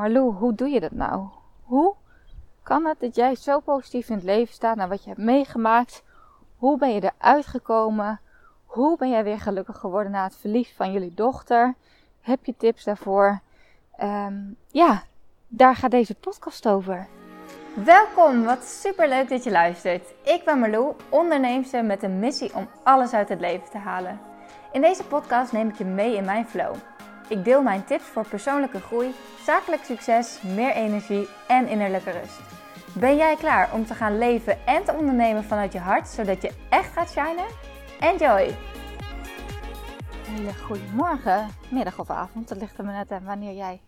Maar Lou, hoe doe je dat nou? Hoe kan het dat jij zo positief in het leven staat naar wat je hebt meegemaakt? Hoe ben je eruit gekomen? Hoe ben jij weer gelukkig geworden na het verlies van jullie dochter? Heb je tips daarvoor? Ehm, ja, daar gaat deze podcast over. Welkom, wat super leuk dat je luistert. Ik ben Marlou, onderneemster met een missie om alles uit het leven te halen. In deze podcast neem ik je mee in mijn flow. Ik deel mijn tips voor persoonlijke groei, zakelijk succes, meer energie en innerlijke rust. Ben jij klaar om te gaan leven en te ondernemen vanuit je hart, zodat je echt gaat shinen? Enjoy! Hele goede morgen, middag of avond. Dat ligt er maar net aan wanneer jij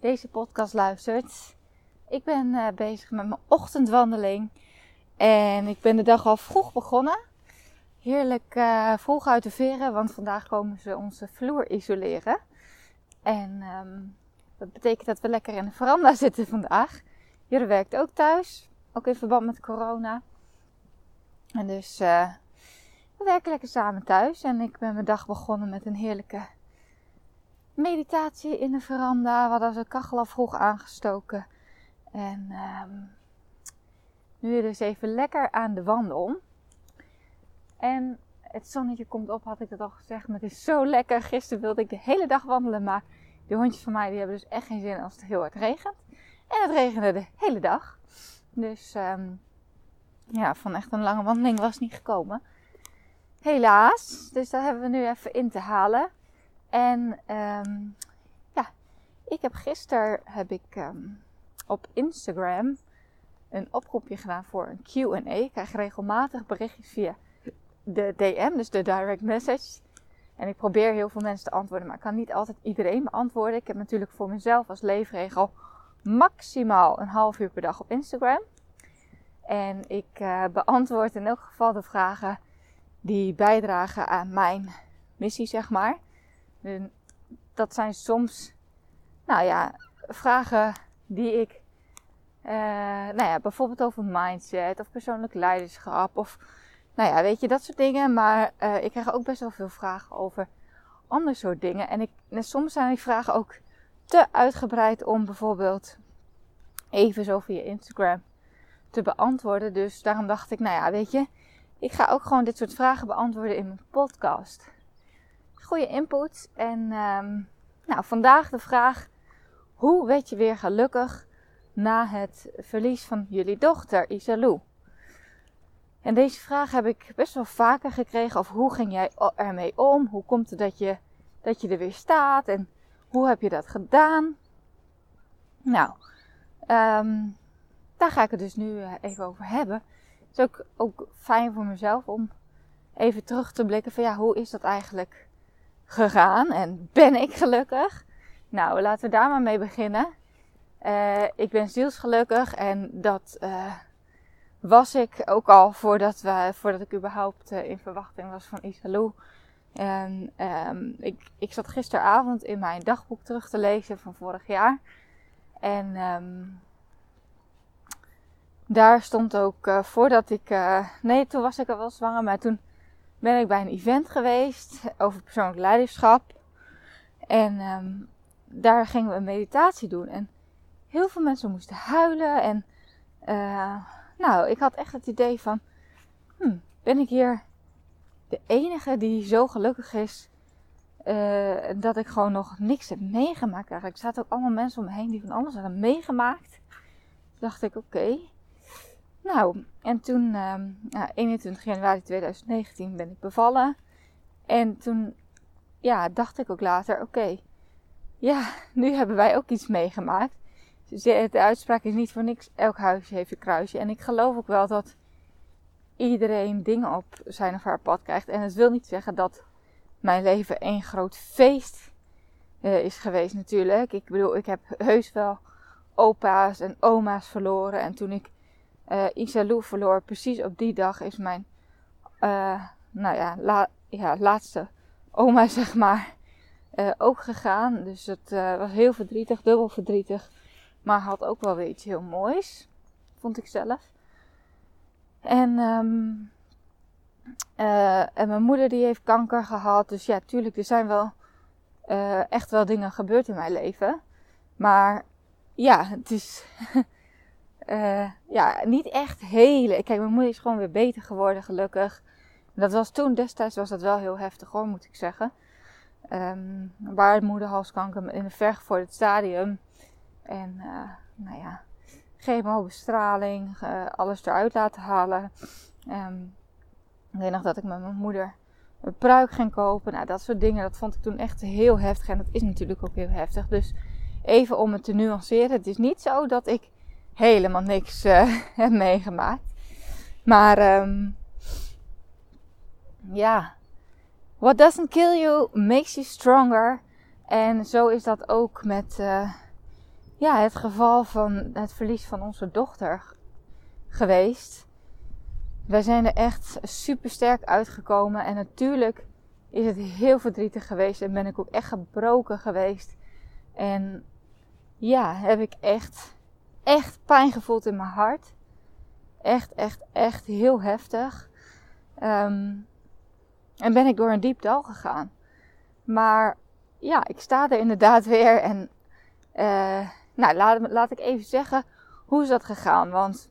deze podcast luistert. Ik ben uh, bezig met mijn ochtendwandeling. En ik ben de dag al vroeg begonnen. Heerlijk uh, vroeg uit de veren, want vandaag komen ze onze vloer isoleren. En um, dat betekent dat we lekker in de veranda zitten vandaag. Jure werkt ook thuis, ook in verband met corona. En dus uh, we werken lekker samen thuis. En ik ben mijn dag begonnen met een heerlijke meditatie in de veranda. We hadden de kachel al vroeg aangestoken. En um, nu dus even lekker aan de wandel. En het zonnetje komt op, had ik dat al gezegd. Maar het is zo lekker. Gisteren wilde ik de hele dag wandelen. Maar die hondjes van mij die hebben dus echt geen zin als het heel hard regent. En het regende de hele dag. Dus um, ja, van echt een lange wandeling was niet gekomen. Helaas. Dus dat hebben we nu even in te halen. En um, ja, ik heb gisteren heb ik um, op Instagram een oproepje gedaan voor een Q&A. Ik krijg regelmatig berichtjes via de DM, dus de direct message. En ik probeer heel veel mensen te antwoorden, maar ik kan niet altijd iedereen beantwoorden. Ik heb natuurlijk voor mezelf als leefregel maximaal een half uur per dag op Instagram. En ik uh, beantwoord in elk geval de vragen die bijdragen aan mijn missie, zeg maar. Dat zijn soms, nou ja, vragen die ik, uh, nou ja, bijvoorbeeld over mindset of persoonlijk leiderschap of, nou ja, weet je, dat soort dingen. Maar uh, ik krijg ook best wel veel vragen over ander soort dingen. En, ik, soms zijn die vragen ook te uitgebreid om bijvoorbeeld even zo via Instagram te beantwoorden. Dus daarom dacht ik, nou ja, weet je, ik ga ook gewoon dit soort vragen beantwoorden in mijn podcast. Goede input. En um, nou, vandaag de vraag: hoe werd je weer gelukkig na het verlies van jullie dochter Isalou? En deze vraag heb ik best wel vaker gekregen. Of hoe ging jij ermee om? Hoe komt het dat je, dat je er weer staat? En hoe heb je dat gedaan? Nou, um, daar ga ik het dus nu uh, even over hebben. Het is ook, ook fijn voor mezelf om even terug te blikken van ja, hoe is dat eigenlijk gegaan? En ben ik gelukkig? Nou, laten we daar maar mee beginnen. Uh, ik ben zielsgelukkig en dat uh, was ik ook al voordat, we, voordat ik überhaupt uh, in verwachting was van Isalou. En um, ik, ik zat gisteravond in mijn dagboek terug te lezen van vorig jaar. En um, daar stond ook uh, voordat ik. Uh, nee, toen was ik al wel zwanger, maar toen ben ik bij een event geweest over persoonlijk leiderschap. En um, daar gingen we een meditatie doen. En heel veel mensen moesten huilen. En nou, ik had echt het idee van: hmm, ben ik hier de enige die zo gelukkig is? dat ik gewoon nog niks heb meegemaakt eigenlijk. Er zaten ook allemaal mensen om me heen die van alles hadden meegemaakt. Toen dacht ik, oké. Nou, en toen, um, ja, 21 januari 2019 ben ik bevallen. En toen, ja, dacht ik ook later, oké. Ja, nu hebben wij ook iets meegemaakt. De uitspraak is niet voor niks, elk huisje heeft een kruisje. En ik geloof ook wel dat iedereen dingen op zijn of haar pad krijgt. En het wil niet zeggen dat mijn leven één groot feest uh, is geweest natuurlijk. Ik bedoel, ik heb heus wel opa's en oma's verloren. En toen ik uh, Isalou verloor, precies op die dag is mijn, uh, nou ja, ja, laatste oma, zeg maar, uh, ook gegaan. Dus het was heel verdrietig, dubbel verdrietig. Maar had ook wel weer iets heel moois, vond ik zelf. En, um, en mijn moeder die heeft kanker gehad. Dus ja, tuurlijk, er zijn wel echt wel dingen gebeurd in mijn leven. Maar ja, het is uh, ja, niet echt hele. Kijk, mijn moeder is gewoon weer beter geworden, gelukkig. Dat was toen, destijds was dat wel heel heftig hoor, moet ik zeggen. Um, baarmoederhalskanker in een vergevorderd stadium. En uh, nou ja, chemobestraling, uh, alles eruit laten halen. Um, ik weet nog dat ik met mijn moeder een pruik ging kopen. Nou, dat soort dingen, dat vond ik toen echt heel heftig. En dat is natuurlijk ook heel heftig. Dus even om het te nuanceren. Het is niet zo dat ik helemaal niks uh, heb meegemaakt. Maar um, ja, what doesn't kill you makes you stronger. En zo is dat ook met ja, het geval van het verlies van onze dochter geweest. Wij zijn er echt super sterk uitgekomen. En natuurlijk is het heel verdrietig geweest. En ben ik ook echt gebroken geweest. En ja, heb ik echt, echt pijn gevoeld in mijn hart. Echt, echt, echt heel heftig. Um, en ben ik door een diep dal gegaan. Maar ja, ik sta er inderdaad weer. En uh, nou, laat, laat ik even zeggen hoe is dat gegaan. Want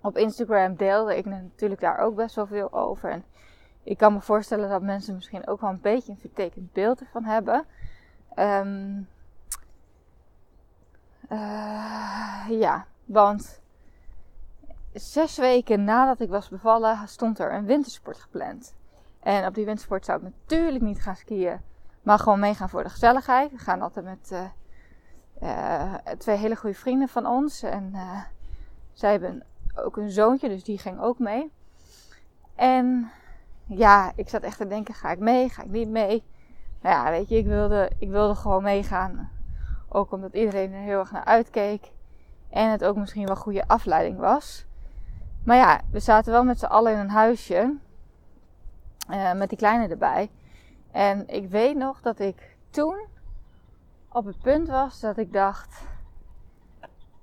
op Instagram deelde ik natuurlijk daar ook best wel veel over. En ik kan me voorstellen dat mensen misschien ook wel een beetje een vertekend beeld ervan hebben. Um, uh, ja, want zes weken nadat ik was bevallen stond er een wintersport gepland. En op die wintersport zou ik natuurlijk niet gaan skiën, maar gewoon meegaan voor de gezelligheid. We gaan altijd met uh, uh, twee hele goede vrienden van ons. En uh, zij hebben ook een zoontje, dus die ging ook mee. En ja, ik zat echt te denken: ga ik mee? Ga ik niet mee? Nou ja, weet je, ik wilde, ik wilde gewoon meegaan. Ook omdat iedereen er heel erg naar uitkeek. En het ook misschien wel goede afleiding was. Maar ja, we zaten wel met z'n allen in een huisje. Uh, met die kleine erbij. En ik weet nog dat ik toen op het punt was dat ik dacht: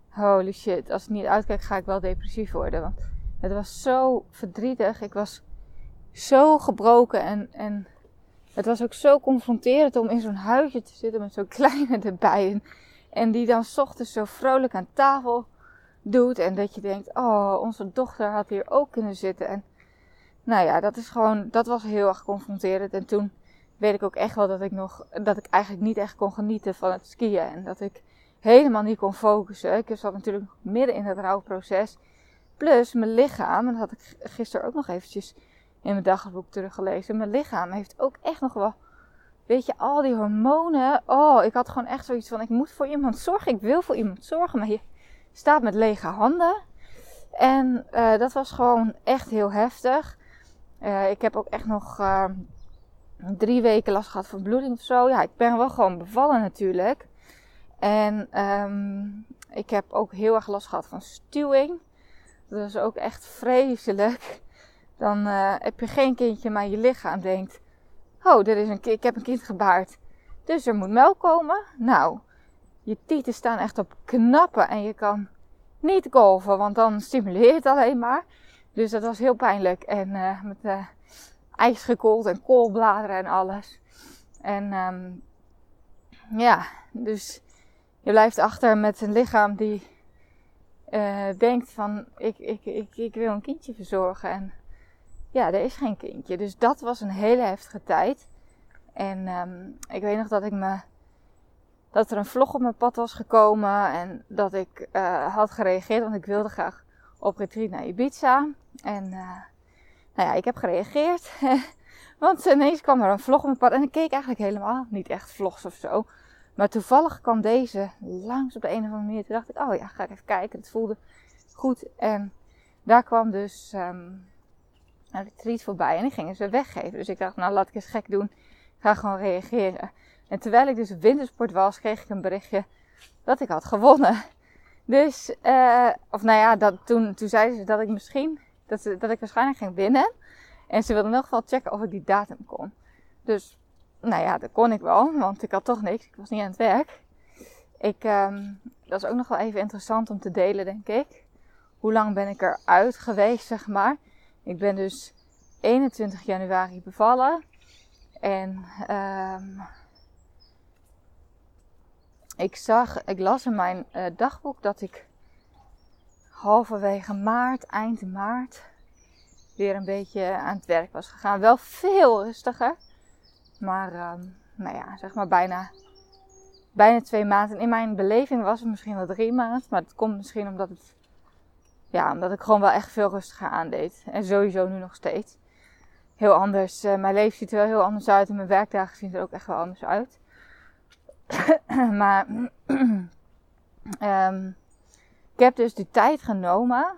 holy shit, als ik niet uitkijk, ga ik wel depressief worden. Want het was zo verdrietig. Ik was zo gebroken en, en het was ook zo confronterend om in zo'n huisje te zitten met zo'n kleine erbij. En, en die dan s ochtends zo vrolijk aan tafel doet. En dat je denkt, oh, onze dochter had hier ook kunnen zitten. En nou ja, dat is gewoon, dat was heel erg confronterend. En toen weet ik ook echt wel dat ik nog, dat ik eigenlijk niet echt kon genieten van het skiën. En dat ik helemaal niet kon focussen. Ik zat natuurlijk midden in het rouwproces. Plus mijn lichaam, en dat had ik gisteren ook nog eventjes in mijn dagboek teruggelezen. Mijn lichaam heeft ook echt nog wel, weet je, al die hormonen. Oh, ik had gewoon echt zoiets van, ik moet voor iemand zorgen. Ik wil voor iemand zorgen, maar je staat met lege handen. En uh, dat was gewoon echt heel heftig. Uh, ik heb ook echt nog uh, drie weken last gehad van bloeding of zo. Ja, ik ben wel gewoon bevallen natuurlijk. En um, ik heb ook heel erg last gehad van stuwing. Dat was ook echt vreselijk. Dan uh, heb je geen kindje, maar je lichaam denkt: Oh, er is een, ik heb een kind gebaard. Dus er moet melk komen. Nou, je tieten staan echt op knappen en je kan niet golven, want dan stimuleert het alleen maar. Dus dat was heel pijnlijk. En uh, met uh, ijs gekoeld en koolbladeren en alles. En um, ja, dus je blijft achter met een lichaam die uh, denkt van ik, ik, ik, ik wil een kindje verzorgen. En ja, er is geen kindje. Dus dat was een hele heftige tijd. En um, ik weet nog dat ik me. Dat er een vlog op mijn pad was gekomen. En dat ik uh, had gereageerd. Want ik wilde graag op retreat naar Ibiza. En uh, nou ja, ik heb gereageerd. want ineens kwam er een vlog op mijn pad. En ik keek eigenlijk helemaal niet echt vlogs of zo. Maar toevallig kwam deze langs op de een of andere manier. Toen dacht ik, oh ja, ga ik even kijken. Het voelde goed. En daar kwam dus um, een retreat voorbij. En die gingen ze weggeven. Dus ik dacht, nou laat ik eens gek doen. Ik ga gewoon reageren. En terwijl ik dus wintersport was, kreeg ik een berichtje dat ik had gewonnen. Dus, uh, of nou ja, dat, toen, toen zeiden ze dat ik misschien, dat, ik waarschijnlijk ging winnen. En ze wilden in elk geval checken of ik die datum kon. Dus nou ja, dat kon ik wel, want ik had toch niks. Ik was niet aan het werk. Ik, um, dat is ook nog wel even interessant om te delen, denk ik. Hoe lang ben ik eruit geweest, zeg maar. Ik ben dus 21 januari bevallen. En um, ik zag, ik las in mijn uh, dagboek dat ik halverwege maart, eind maart, weer een beetje aan het werk was gegaan. Wel veel rustiger. Maar, uh, nou ja, zeg maar bijna, bijna twee maanden. In mijn beleving was het misschien wel drie maanden. Maar het komt misschien omdat het, ja, omdat ik gewoon wel echt veel rustiger aandeed. En sowieso nu nog steeds. Heel anders. Uh, mijn leven ziet er wel heel anders uit. En mijn werkdagen zien er ook echt wel anders uit. maar ik heb dus de tijd genomen.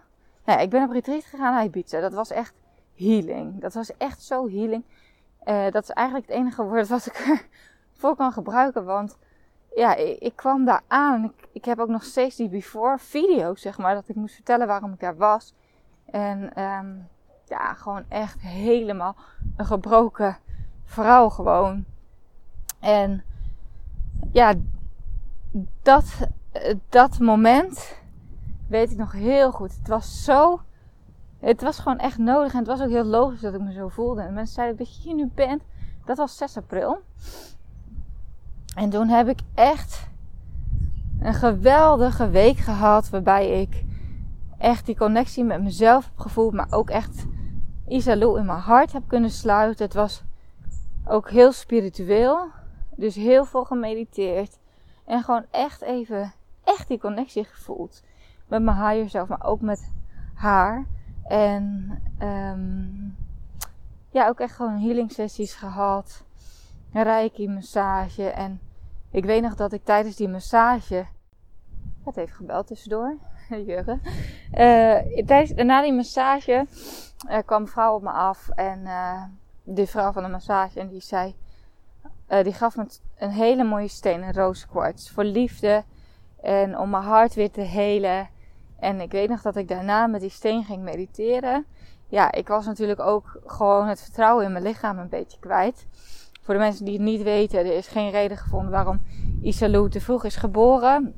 Nou, ik ben op retreat gegaan naar Ibiza. Dat was echt healing. Dat was echt zo healing. Uh, dat is eigenlijk het enige woord wat ik ervoor kan gebruiken. Want ja, ik, kwam daar aan. Ik, heb ook nog steeds die before video's, zeg maar. Dat ik moest vertellen waarom ik daar was. En um, ja, gewoon echt helemaal een gebroken vrouw gewoon. En ja, dat, dat moment weet ik nog heel goed. Het was zo. Het was gewoon echt nodig. En het was ook heel logisch dat ik me zo voelde. En mensen zeiden dat je hier nu bent. Dat was 6 april. En toen heb ik echt een geweldige week gehad. Waarbij ik echt die connectie met mezelf heb gevoeld. Maar ook echt Isalou in mijn hart heb kunnen sluiten. Het was ook heel spiritueel. Dus heel veel gemediteerd. En gewoon echt even, echt die connectie gevoeld. Met mijn higher zelf, maar ook met haar. En um, ja, ook echt gewoon healing sessies gehad. Een reiki massage. En ik weet nog dat ik tijdens die massage... Het heeft gebeld tussendoor. Jurgen. Uh, tijdens, na die massage uh, kwam een vrouw op me af. En uh, de vrouw van de massage. En die zei... Die gaf me een hele mooie steen, een rooskwarts. Voor liefde en om mijn hart weer te helen. En ik weet nog dat ik daarna met die steen ging mediteren. Ja, ik was natuurlijk ook gewoon het vertrouwen in mijn lichaam een beetje kwijt. Voor de mensen die het niet weten, er is geen reden gevonden waarom Isalou te vroeg is geboren.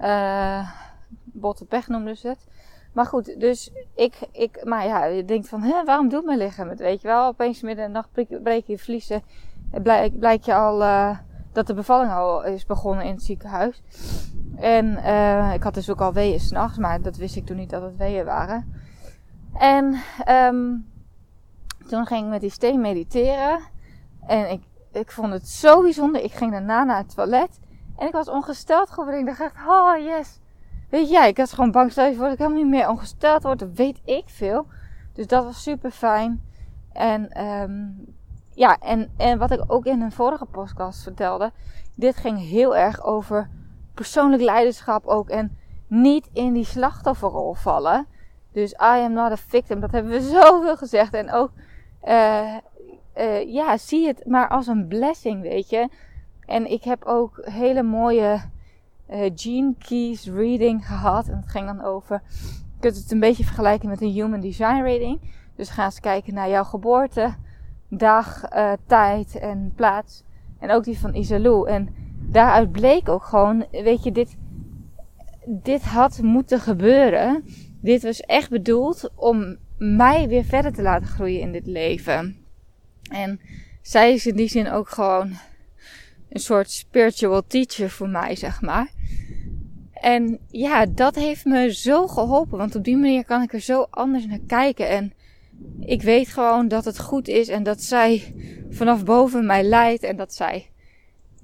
Uh, botte pech noemden ze het. Maar goed, dus ik, ik maar ja, je denkt van, hè, waarom doet mijn lichaam het? Weet je wel, opeens midden in de nacht breek je vliezen blijk, je al uh, dat de bevalling al is begonnen in het ziekenhuis. En uh, ik had dus ook al weeën s'nachts, maar dat wist ik toen niet dat het weeën waren. En um, toen ging ik met die steen mediteren. En ik, ik vond het zo bijzonder. Ik ging daarna naar het toilet. En ik was ongesteld geworden. Ik dacht oh yes. Weet jij, ik was gewoon bang stel je voor dat ik helemaal niet meer ongesteld word. Weet ik veel. Dus dat was super fijn. En um, ja, en, en wat ik ook in een vorige podcast vertelde. Dit ging heel erg over persoonlijk leiderschap ook. En niet in die slachtofferrol vallen. Dus I am not a victim. Dat hebben we zoveel gezegd. En ook, uh, ja, zie het maar als een blessing, weet je. En ik heb ook hele mooie uh, Gene Keys reading gehad. En het ging dan over, je kunt het een beetje vergelijken met een Human Design reading. Dus ga eens kijken naar jouw geboorte dag, uh, tijd en plaats. En ook die van Isalou. En daaruit bleek ook gewoon, weet je, dit, dit had moeten gebeuren. Dit was echt bedoeld om mij weer verder te laten groeien in dit leven. En zij is in die zin ook gewoon een soort spiritual teacher voor mij, zeg maar. En ja, dat heeft me zo geholpen. Want op die manier kan ik er zo anders naar kijken. En ik weet gewoon dat het goed is en dat zij vanaf boven mij leidt en dat zij,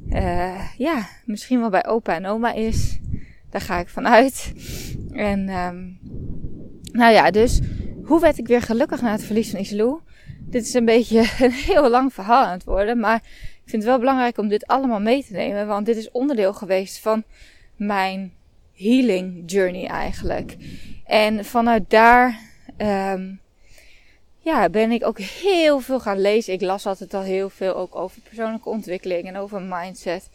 uh, ja, misschien wel bij opa en oma is. Daar ga ik vanuit. En, um, nou ja, dus hoe werd ik weer gelukkig na het verlies van Iselou? Dit is een beetje een heel lang verhaal aan het worden, maar ik vind het wel belangrijk om dit allemaal mee te nemen, want dit is onderdeel geweest van mijn healing journey eigenlijk. En vanuit daar um, ja, ben ik ook heel veel gaan lezen. Ik las altijd al heel veel ook over persoonlijke ontwikkeling en over mindset.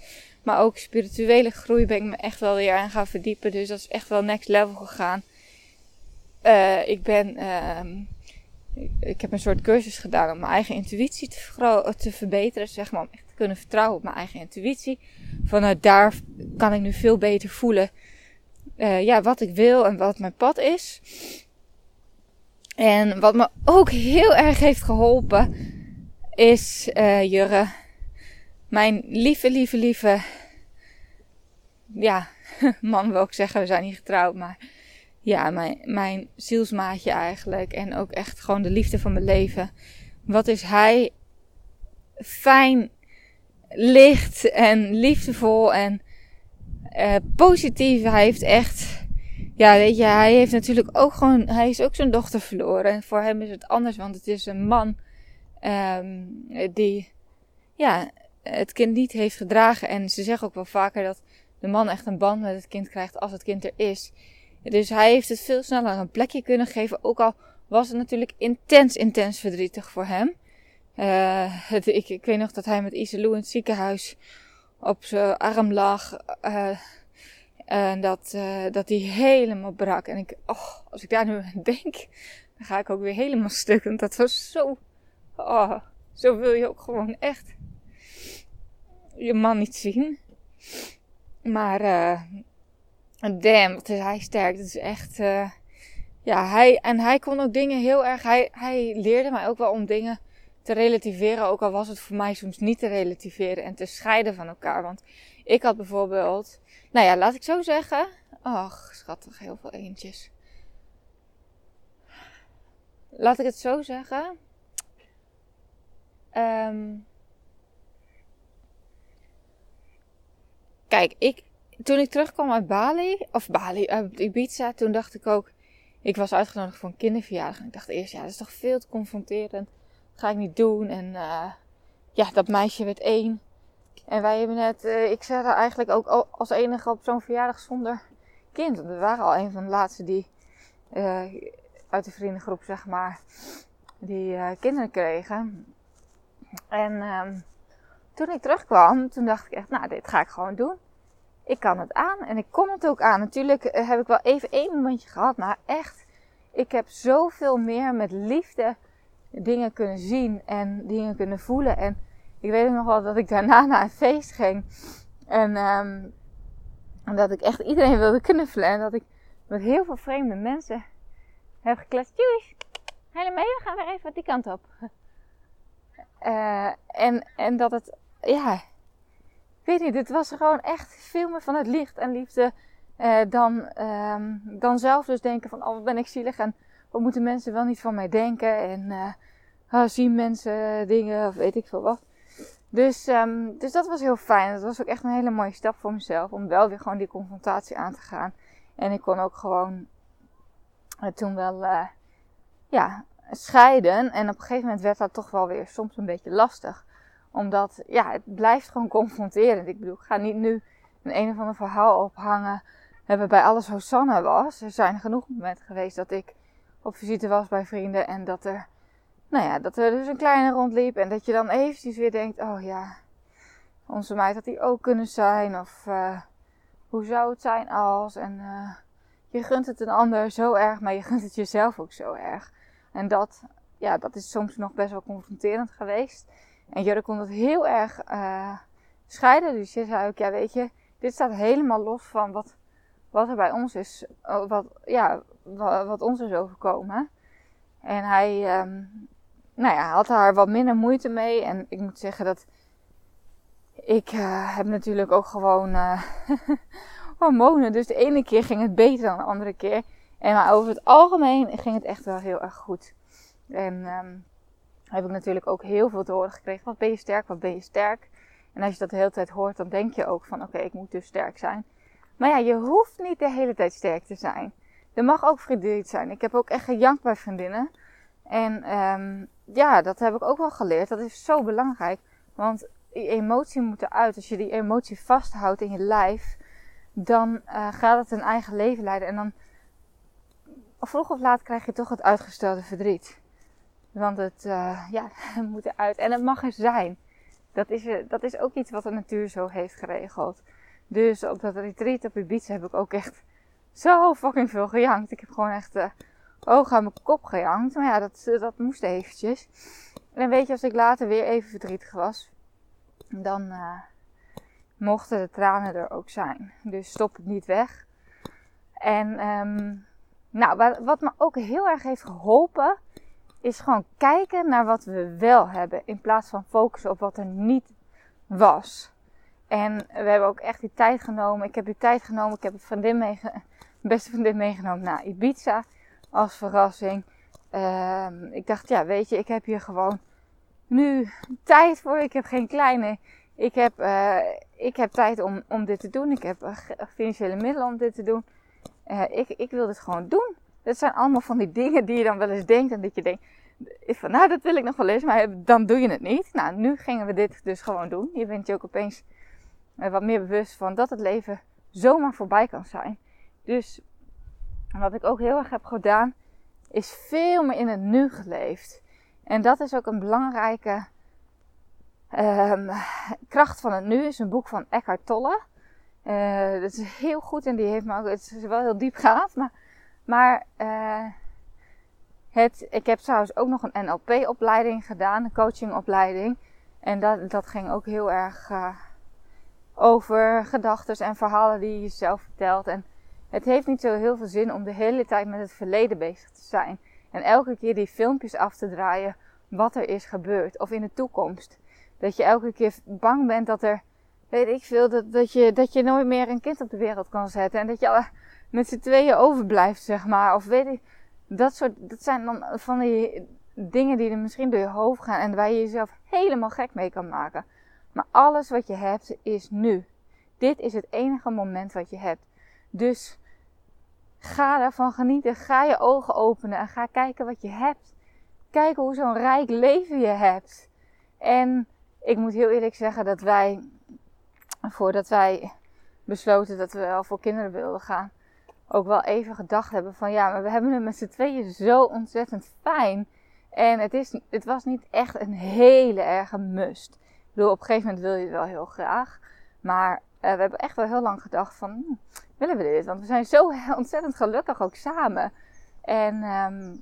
Maar ook spirituele groei ben ik me echt wel weer aan gaan verdiepen. Dus dat is echt wel next level gegaan. Uh, ik ben, uh, ik heb een soort cursus gedaan om mijn eigen intuïtie te, te verbeteren. Zeg maar, om echt te kunnen vertrouwen op mijn eigen intuïtie. Vanuit daar kan ik nu veel beter voelen uh, ja, wat ik wil en wat mijn pad is. En wat me ook heel erg heeft geholpen is uh, Jurre. Mijn lieve, lieve, lieve ja, man wil ik zeggen, we zijn niet getrouwd, maar ja, mijn, mijn zielsmaatje eigenlijk. En ook echt gewoon de liefde van mijn leven. Wat is hij fijn, licht en liefdevol en uh, positief. Hij heeft echt, ja, weet je, hij heeft natuurlijk ook gewoon, hij is ook zijn dochter verloren. En voor hem is het anders, want het is een man um, die, ja, het kind niet heeft gedragen. En ze zeggen ook wel vaker dat de man echt een band met het kind krijgt als het kind er is. Dus hij heeft het veel sneller een plekje kunnen geven. Ook al was het natuurlijk intens, intens verdrietig voor hem. Uh, het, ik, weet nog dat hij met Iselou in het ziekenhuis op zijn arm lag. Uh, en dat, uh, dat hij helemaal brak. En ik, oh, als ik daar nu aan denk, dan ga ik ook weer helemaal stuk. Want dat was zo, oh, zo wil je ook gewoon echt je man niet zien. Maar, uh, damn, wat is hij sterk. Dat is echt, uh, ja, hij, en hij kon ook dingen heel erg, hij, hij leerde mij ook wel om dingen te relativeren. Ook al was het voor mij soms niet te relativeren en te scheiden van elkaar. Want ik had bijvoorbeeld, nou ja, laat ik zo zeggen. Ach, schattig, heel veel eentjes. Laat ik het zo zeggen. Um, kijk, ik, toen ik terugkwam uit Bali, of Bali, uit Ibiza, toen dacht ik ook, ik was uitgenodigd voor een kinderverjaardag. En ik dacht eerst, ja, dat is toch veel te confronterend. Ga ik niet doen. En uh, ja, dat meisje werd één. En wij hebben net, uh, ik zat er eigenlijk ook als enige op zo'n verjaardag zonder kind. We waren al een van de laatste die uh, uit de vriendengroep, zeg maar, die kinderen kregen. En um, toen ik terugkwam, toen dacht ik echt, nou, dit ga ik gewoon doen. Ik kan het aan en ik kon het ook aan. Natuurlijk eh, heb ik wel even één momentje gehad, maar echt, ik heb zoveel meer met liefde dingen kunnen zien en dingen kunnen voelen. En ik weet nog wel dat ik daarna naar een feest ging. En, um, dat ik echt iedereen wilde knuffelen. En dat ik met heel veel vreemde mensen heb gekletst. Joes, helemaal mee, we gaan weer even die kant op. Uh, en, en dat het ja, weet niet, het was gewoon echt veel meer van het licht en liefde eh, dan, ehm, dan zelf dus denken van, oh wat ben ik zielig en wat moeten mensen wel niet van mij denken en uh, oh, zien mensen dingen of weet ik veel wat. Dus, um, dus dat was heel fijn. Dat was ook echt een hele mooie stap voor mezelf om wel weer gewoon die confrontatie aan te gaan. En ik kon ook gewoon uh, toen wel, uh, ja, scheiden. En op een gegeven moment werd dat toch wel weer soms een beetje lastig omdat, ja, het blijft gewoon confronterend. Ik bedoel, ik ga niet nu een een of ander verhaal ophangen bij alles Hosanna was. Er zijn genoeg momenten geweest dat ik op visite was bij vrienden en dat er, nou ja, dat er dus een kleine rondliep en dat je dan eventjes weer denkt, oh ja, onze meid had die ook kunnen zijn of uh, hoe zou het zijn als en uh, je gunt het een ander zo erg, maar je gunt het jezelf ook zo erg. En dat, ja, dat is soms nog best wel confronterend geweest. En Jurre kon dat heel erg uh, scheiden. Dus je zei ook, ja weet je, dit staat helemaal los van wat, wat er bij ons is. Oh, wat, ja, wat, ons is overkomen. En hij, um, nou ja, had daar wat minder moeite mee. En ik moet zeggen dat ik uh, heb natuurlijk ook gewoon uh, hormonen. Dus de ene keer ging het beter dan de andere keer. En maar over het algemeen ging het echt wel heel erg goed. En um, heb ik natuurlijk ook heel veel te horen gekregen. Wat ben je sterk, wat ben je sterk? En als je dat de hele tijd hoort, dan denk je ook van oké, ik moet dus sterk zijn. Maar ja, je hoeft niet de hele tijd sterk te zijn. Er mag ook verdriet zijn. Ik heb ook echt gejankt bij vriendinnen. En um, ja, dat heb ik ook wel geleerd. Dat is zo belangrijk. Want die emotie moet eruit. Als je die emotie vasthoudt in je lijf, dan uh, gaat het een eigen leven leiden. En dan, vroeg of laat, krijg je toch het uitgestelde verdriet. Want het uh, ja, moet eruit. En het mag er zijn. Dat is, dat is ook iets wat de natuur zo heeft geregeld. Dus op dat retreat op Ibiza heb ik ook echt zo fucking veel gejankt. Ik heb gewoon echt uh, ogen aan mijn kop gejankt. Maar ja, dat, dat moest eventjes. En weet je, als ik later weer even verdrietig was, dan uh, mochten de tranen er ook zijn. Dus stop het niet weg. En um, nou, wat me ook heel erg heeft geholpen, is gewoon kijken naar wat we wel hebben. In plaats van focussen op wat er niet was. En we hebben ook echt die tijd genomen. Ik heb die tijd genomen. Ik heb een vriendin meege beste vriendin meegenomen naar Ibiza als verrassing. Ehm, ik dacht, ja, weet je, ik heb hier gewoon nu tijd voor. Ik heb geen kleine. Ik heb, uh, ik heb tijd om, om dit te doen. Ik heb uh, financiële middelen om dit te doen. Uh, ik, ik wil dit gewoon doen. Dat zijn allemaal van die dingen die je dan wel eens denkt. En dat je denkt, van, nou dat wil ik nog wel eens, maar dan doe je het niet. Nou, nu gingen we dit dus gewoon doen. Je bent je ook opeens wat meer bewust van dat het leven zomaar voorbij kan zijn. Dus wat ik ook heel erg heb gedaan, is veel meer in het nu geleefd. En dat is ook een belangrijke um, kracht van het nu. Is een boek van Eckhart Tolle. Uh, dat is heel goed en die heeft me ook, het is wel heel diepgaand, maar, maar uh, het, ik heb trouwens ook nog een NLP-opleiding gedaan, een coachingopleiding. En dat, dat ging ook heel erg uh, over gedachten en verhalen die je zelf vertelt. En het heeft niet zo heel veel zin om de hele tijd met het verleden bezig te zijn. En elke keer die filmpjes af te draaien wat er is gebeurd. Of in de toekomst. Dat je elke keer bang bent dat er, weet ik veel, dat, dat, je, dat je nooit meer een kind op de wereld kan zetten. En dat je met z'n tweeën overblijft, zeg maar. Of weet ik, dat soort, dat zijn dan van die dingen die er misschien door je hoofd gaan. En waar je jezelf helemaal gek mee kan maken. Maar alles wat je hebt is nu. Dit is het enige moment wat je hebt. Dus ga ervan genieten. Ga je ogen openen en ga kijken wat je hebt. Kijk hoe zo'n rijk leven je hebt. En ik moet heel eerlijk zeggen dat wij, voordat wij besloten dat we wel voor kinderen wilden gaan, ook wel even gedacht hebben van ja, maar we hebben het met z'n tweeën zo ontzettend fijn. En het, is, het was niet echt een hele erge must. Op een gegeven moment wil je het wel heel graag. Maar uh, we hebben echt wel heel lang gedacht van, hm, willen we dit? Want we zijn zo ontzettend gelukkig ook samen. En um,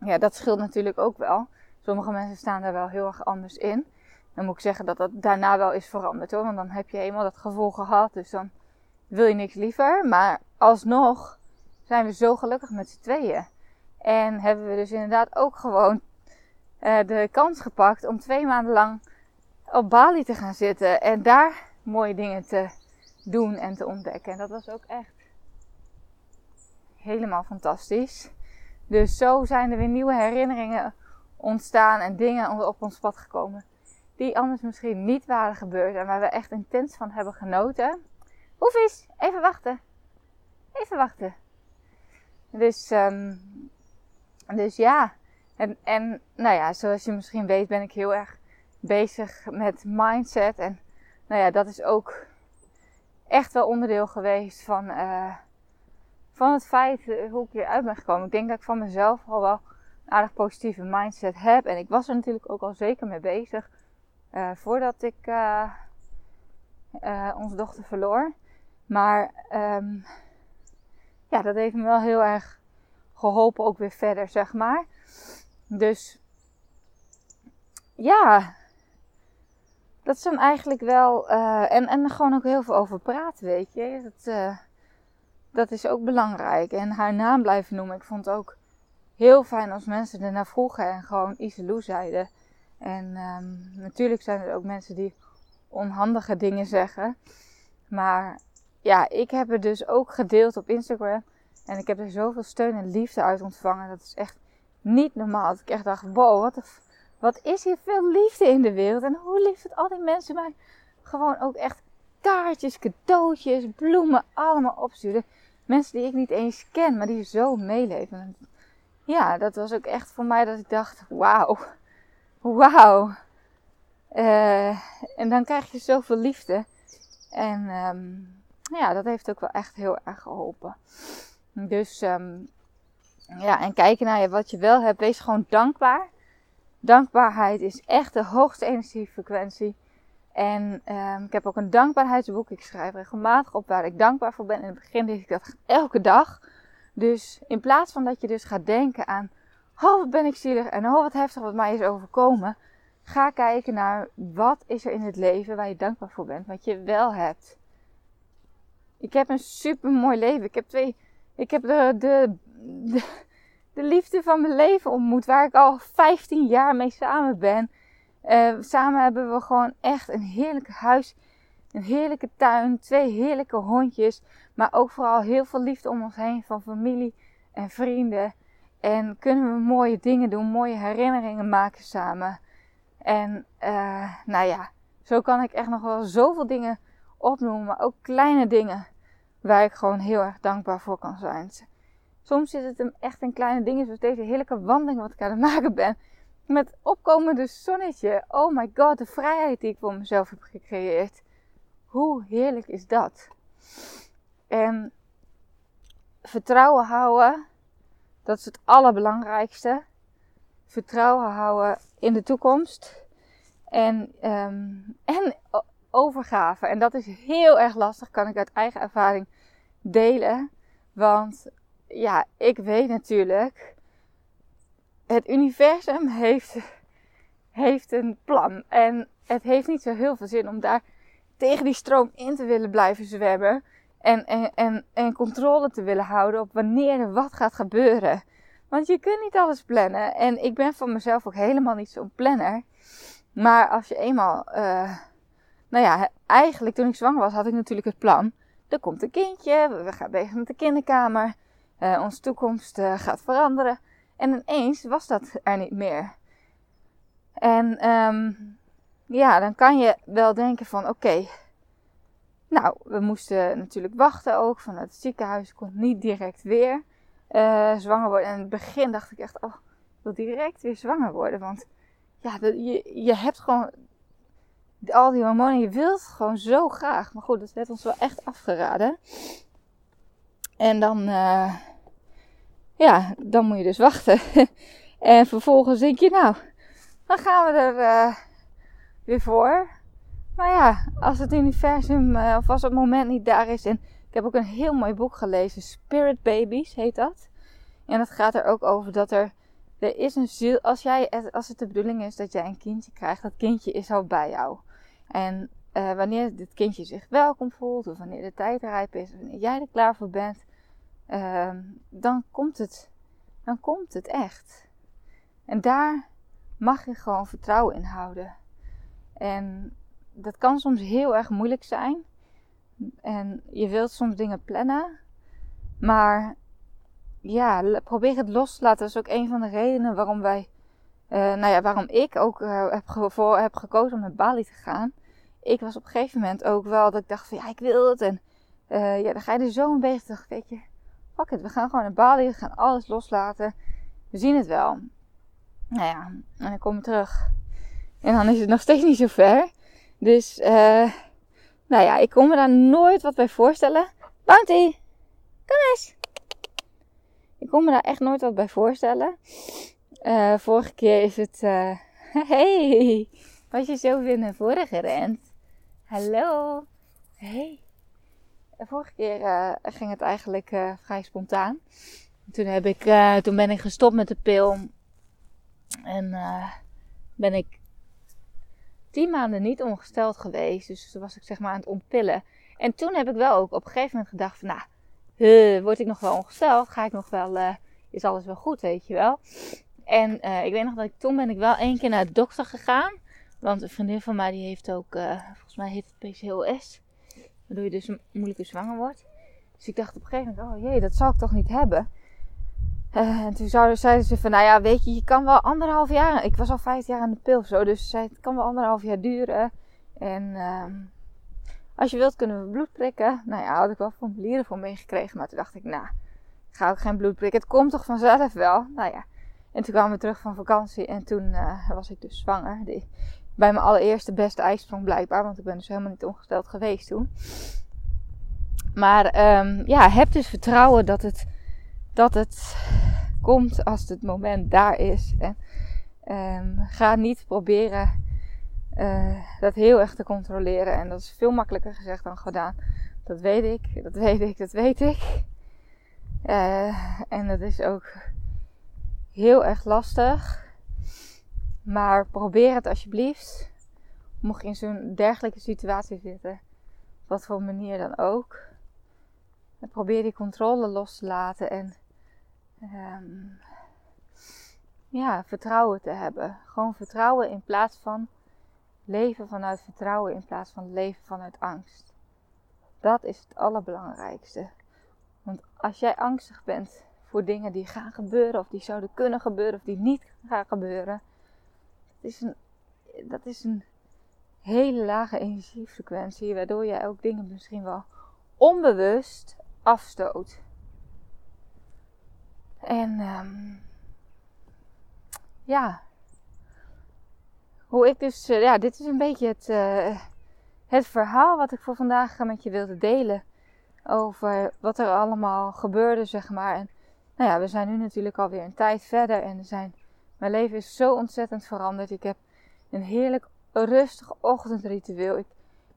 ja, dat scheelt natuurlijk ook wel. Sommige mensen staan daar wel heel erg anders in. Dan moet ik zeggen dat dat daarna wel is veranderd hoor. Want dan heb je eenmaal dat gevoel gehad. Dus dan wil je niks liever. Maar alsnog zijn we zo gelukkig met z'n tweeën. En hebben we dus inderdaad ook gewoon uh, de kans gepakt om twee maanden lang op Bali te gaan zitten. En daar mooie dingen te doen en te ontdekken. En dat was ook echt helemaal fantastisch. Dus zo zijn er weer nieuwe herinneringen ontstaan en dingen op ons pad gekomen. Die anders misschien niet waren gebeurd en waar we echt intens van hebben genoten. Hoefies, even wachten. Even wachten. Dus, um, dus ja. En, en nou ja, zoals je misschien weet ben ik heel erg bezig met mindset. En nou ja, dat is ook echt wel onderdeel geweest van, uh, van het feit uh, hoe ik hieruit ben gekomen. Ik denk dat ik van mezelf al wel een aardig positieve mindset heb. En ik was er natuurlijk ook al zeker mee bezig. Uh, voordat ik onze dochter verloor. Maar um, ja, dat heeft me wel heel erg geholpen ook weer verder, zeg maar. Dus ja, dat dan eigenlijk wel. Uh, en, en gewoon ook heel veel over praten, weet je. Dat, uh, dat is ook belangrijk. En haar naam blijven noemen. Ik vond het ook heel fijn als mensen ernaar vroegen en gewoon Iselou zeiden. En um, natuurlijk zijn er ook mensen die onhandige dingen zeggen. Maar ja, ik heb het dus ook gedeeld op Instagram. En ik heb er zoveel steun en liefde uit ontvangen. Dat is echt niet normaal. Dat ik echt dacht, wow, wat, wat is hier veel liefde in de wereld. En hoe lief dat al die mensen mij gewoon ook echt kaartjes, cadeautjes, bloemen allemaal opsturen. Mensen die ik niet eens ken, maar die zo meeleven. Ja, dat was ook echt voor mij dat ik dacht, wauw, wauw. Uh, en dan krijg je zoveel liefde. En um, ja, dat heeft ook wel echt heel erg geholpen. Dus um, ja, en kijken naar wat je wel hebt. Wees gewoon dankbaar. Dankbaarheid is echt de hoogste energiefrequentie. En um, ik heb ook een dankbaarheidsboek. Ik schrijf regelmatig op waar ik dankbaar voor ben. In het begin deed ik dat elke dag. Dus in plaats van dat je dus gaat denken aan... Oh, wat ben ik zielig en oh, wat heftig wat mij is overkomen. Ga kijken naar wat is er in het leven waar je dankbaar voor bent. Wat je wel hebt. Ik heb een super mooi leven. Ik heb twee. Ik heb de, de, de, liefde van mijn leven ontmoet. Waar ik al 15 jaar mee samen ben. Uh, samen hebben we gewoon echt een heerlijk huis. een heerlijke tuin, twee heerlijke hondjes, maar ook vooral heel veel liefde om ons heen van familie en vrienden. En kunnen we mooie dingen doen, mooie herinneringen maken samen. En uh, nou ja, zo kan ik echt nog wel zoveel dingen opnoemen, maar ook kleine dingen waar ik gewoon heel erg dankbaar voor kan zijn. Soms zit het hem echt in kleine dingen, zoals deze heerlijke wandeling wat ik aan het maken ben. Met opkomende zonnetje. Oh my god, de vrijheid die ik voor mezelf heb gecreëerd. Hoe heerlijk is dat? En vertrouwen houden, dat is het allerbelangrijkste. Vertrouwen houden in de toekomst. En, um, en overgave. En dat is heel erg lastig, kan ik uit eigen ervaring delen. Want ja, ik weet natuurlijk, het universum heeft, heeft een plan. En het heeft niet zo heel veel zin om daar tegen die stroom in te willen blijven zwemmen. En, en, en, en controle te willen houden op wanneer er wat gaat gebeuren. Want je kunt niet alles plannen. En ik ben van mezelf ook helemaal niet zo'n planner. Maar als je eenmaal. Uh, nou ja, eigenlijk toen ik zwanger was, had ik natuurlijk het plan. Er komt een kindje, we gaan bezig met de kinderkamer. Uh, onze toekomst uh, gaat veranderen. En ineens was dat er niet meer. En um, ja, dan kan je wel denken van oké. Nou, we moesten natuurlijk wachten ook vanuit het ziekenhuis. Kon niet direct weer uh, zwanger worden. En in het begin dacht ik echt, oh, ik wil direct weer zwanger worden. Want ja, je, je hebt gewoon al die hormonen. Je wilt gewoon zo graag. Maar goed, dat werd ons wel echt afgeraden. En dan, uh, ja, dan moet je dus wachten. en vervolgens denk je, nou, dan gaan we er uh, weer voor. Maar ja, als het universum uh, of als het moment niet daar is. En ik heb ook een heel mooi boek gelezen, Spirit Babies heet dat. En dat gaat er ook over dat er, er is een ziel. Als, jij, als het de bedoeling is dat jij een kindje krijgt, dat kindje is al bij jou. En uh, wanneer dit kindje zich welkom voelt, of wanneer de tijd rijp is, wanneer jij er klaar voor bent, uh, dan komt het. Dan komt het echt. En daar mag je gewoon vertrouwen in houden. En dat kan soms heel erg moeilijk zijn. En je wilt soms dingen plannen. Maar ja, probeer het los te laten. Dat is ook een van de redenen waarom wij, uh, nou ja, waarom ik ook uh, heb, voor heb gekozen om naar Bali te gaan. Ik was op een gegeven moment ook wel dat ik dacht van ja, ik wil het. En uh, ja, dan ga je er zo een beetje. Weet je, fuck we gaan gewoon naar Bali. We gaan alles loslaten. We zien het wel. Nou ja, en dan kom ik terug. En dan is het nog steeds niet zo ver. Dus, uh, nou ja, ik kon me daar nooit wat bij voorstellen. Bounty, kom eens. Ik kon me daar echt nooit wat bij voorstellen. Uh, vorige keer is het. Uh, hey, was je zo weer naar voren gerend? Hallo. Hey. De vorige keer uh, ging het eigenlijk vrij spontaan. Toen, heb ik, toen ben ik gestopt met de pil. En ben ik tien maanden niet ongesteld geweest. Dus toen was ik zeg maar aan het ontpillen. En toen heb ik wel ook op een gegeven moment gedacht van... Nou, word ik nog wel ongesteld? Ga ik nog wel... Is alles wel goed, weet je wel? En ik weet nog dat ik toen ben ik wel één keer naar de dokter gegaan. Want een vriendin van mij die heeft ook... volgens mij heet het PCOS. Waardoor je dus moeilijker zwanger wordt. Dus ik dacht op een gegeven moment... Oh jee, dat zou ik toch niet hebben? Uh, en toen zeiden ze van, nou ja, weet je, je kan wel anderhalf jaar. Ik was al vijf jaar aan de pil of zo, dus ze zei, het kan wel anderhalf jaar duren. En uh, als je wilt, kunnen we bloed prikken. Nou ja, had ik wel formulieren voor meegekregen, maar toen dacht ik, nou, ik ga ook geen bloed prikken. Het komt toch vanzelf wel. Nou ja, en toen kwamen we terug van vakantie en toen uh, was ik dus zwanger. Die, bij mijn allereerste beste ijsprong blijkbaar, want ik ben dus helemaal niet ongesteld geweest toen. Maar um, ja, heb dus vertrouwen dat het dat het komt als het moment daar is. En um, ga niet proberen uh, dat heel erg te controleren. En dat is veel makkelijker gezegd dan gedaan. Dat weet ik, dat weet ik, dat weet ik. Uh, en dat is ook heel erg lastig. Maar probeer het alsjeblieft. Mocht je in zo'n dergelijke situatie zitten, wat voor manier dan ook. probeer die controle los te laten en um, ja, vertrouwen te hebben. Gewoon vertrouwen in plaats van leven vanuit vertrouwen in plaats van leven vanuit angst. Dat is het allerbelangrijkste. Want als jij angstig bent voor dingen die gaan gebeuren, of die zouden kunnen gebeuren, of die niet gaan gebeuren, is een, dat is een hele lage energiefrequentie, waardoor jij ook dingen misschien wel onbewust afstoot. En um, ja, hoe ik dus, uh, ja, dit is een beetje het, uh, het verhaal wat ik voor vandaag met je wilde delen. Over wat er allemaal gebeurde, zeg maar. En nou ja, we zijn nu natuurlijk alweer een tijd verder en er zijn, mijn leven is zo ontzettend veranderd. Ik heb een heerlijk rustig ochtendritueel. Ik,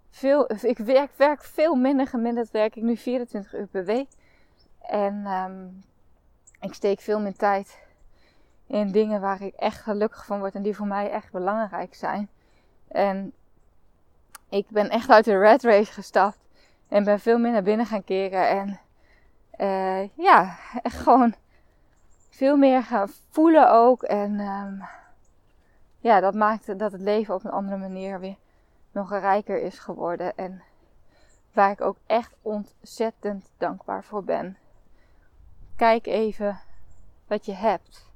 veel, ik werk, werk veel minder gemiddeld, werk ik nu 24 uur per week. En um, ik steek veel meer tijd in dingen waar ik echt gelukkig van word en die voor mij echt belangrijk zijn. En ik ben echt uit de red race gestapt en ben veel meer naar binnen gaan keren. En uh, ja, echt gewoon veel meer gaan voelen ook. En um, ja, dat maakt dat het leven op een andere manier weer nog rijker is geworden. En waar ik ook echt ontzettend dankbaar voor ben. Kijk even wat je hebt.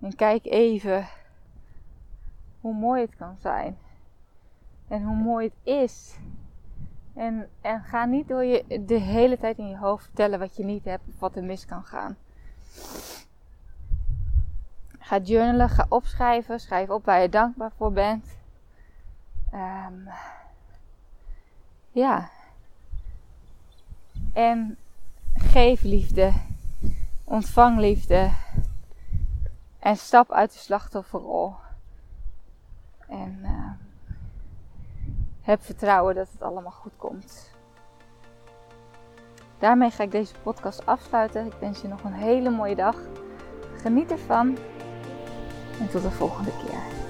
En kijk even hoe mooi het kan zijn. En hoe mooi het is. En, en ga niet door je de hele tijd in je hoofd vertellen wat je niet hebt of wat er mis kan gaan. Ga journalen, ga opschrijven. Schrijf op waar je dankbaar voor bent. Um, ja. En geef liefde. Ontvang liefde. En stap uit de slachtofferrol. En uh, heb vertrouwen dat het allemaal goed komt. Daarmee ga ik deze podcast afsluiten. Ik wens je nog een hele mooie dag. Geniet ervan. En tot de volgende keer.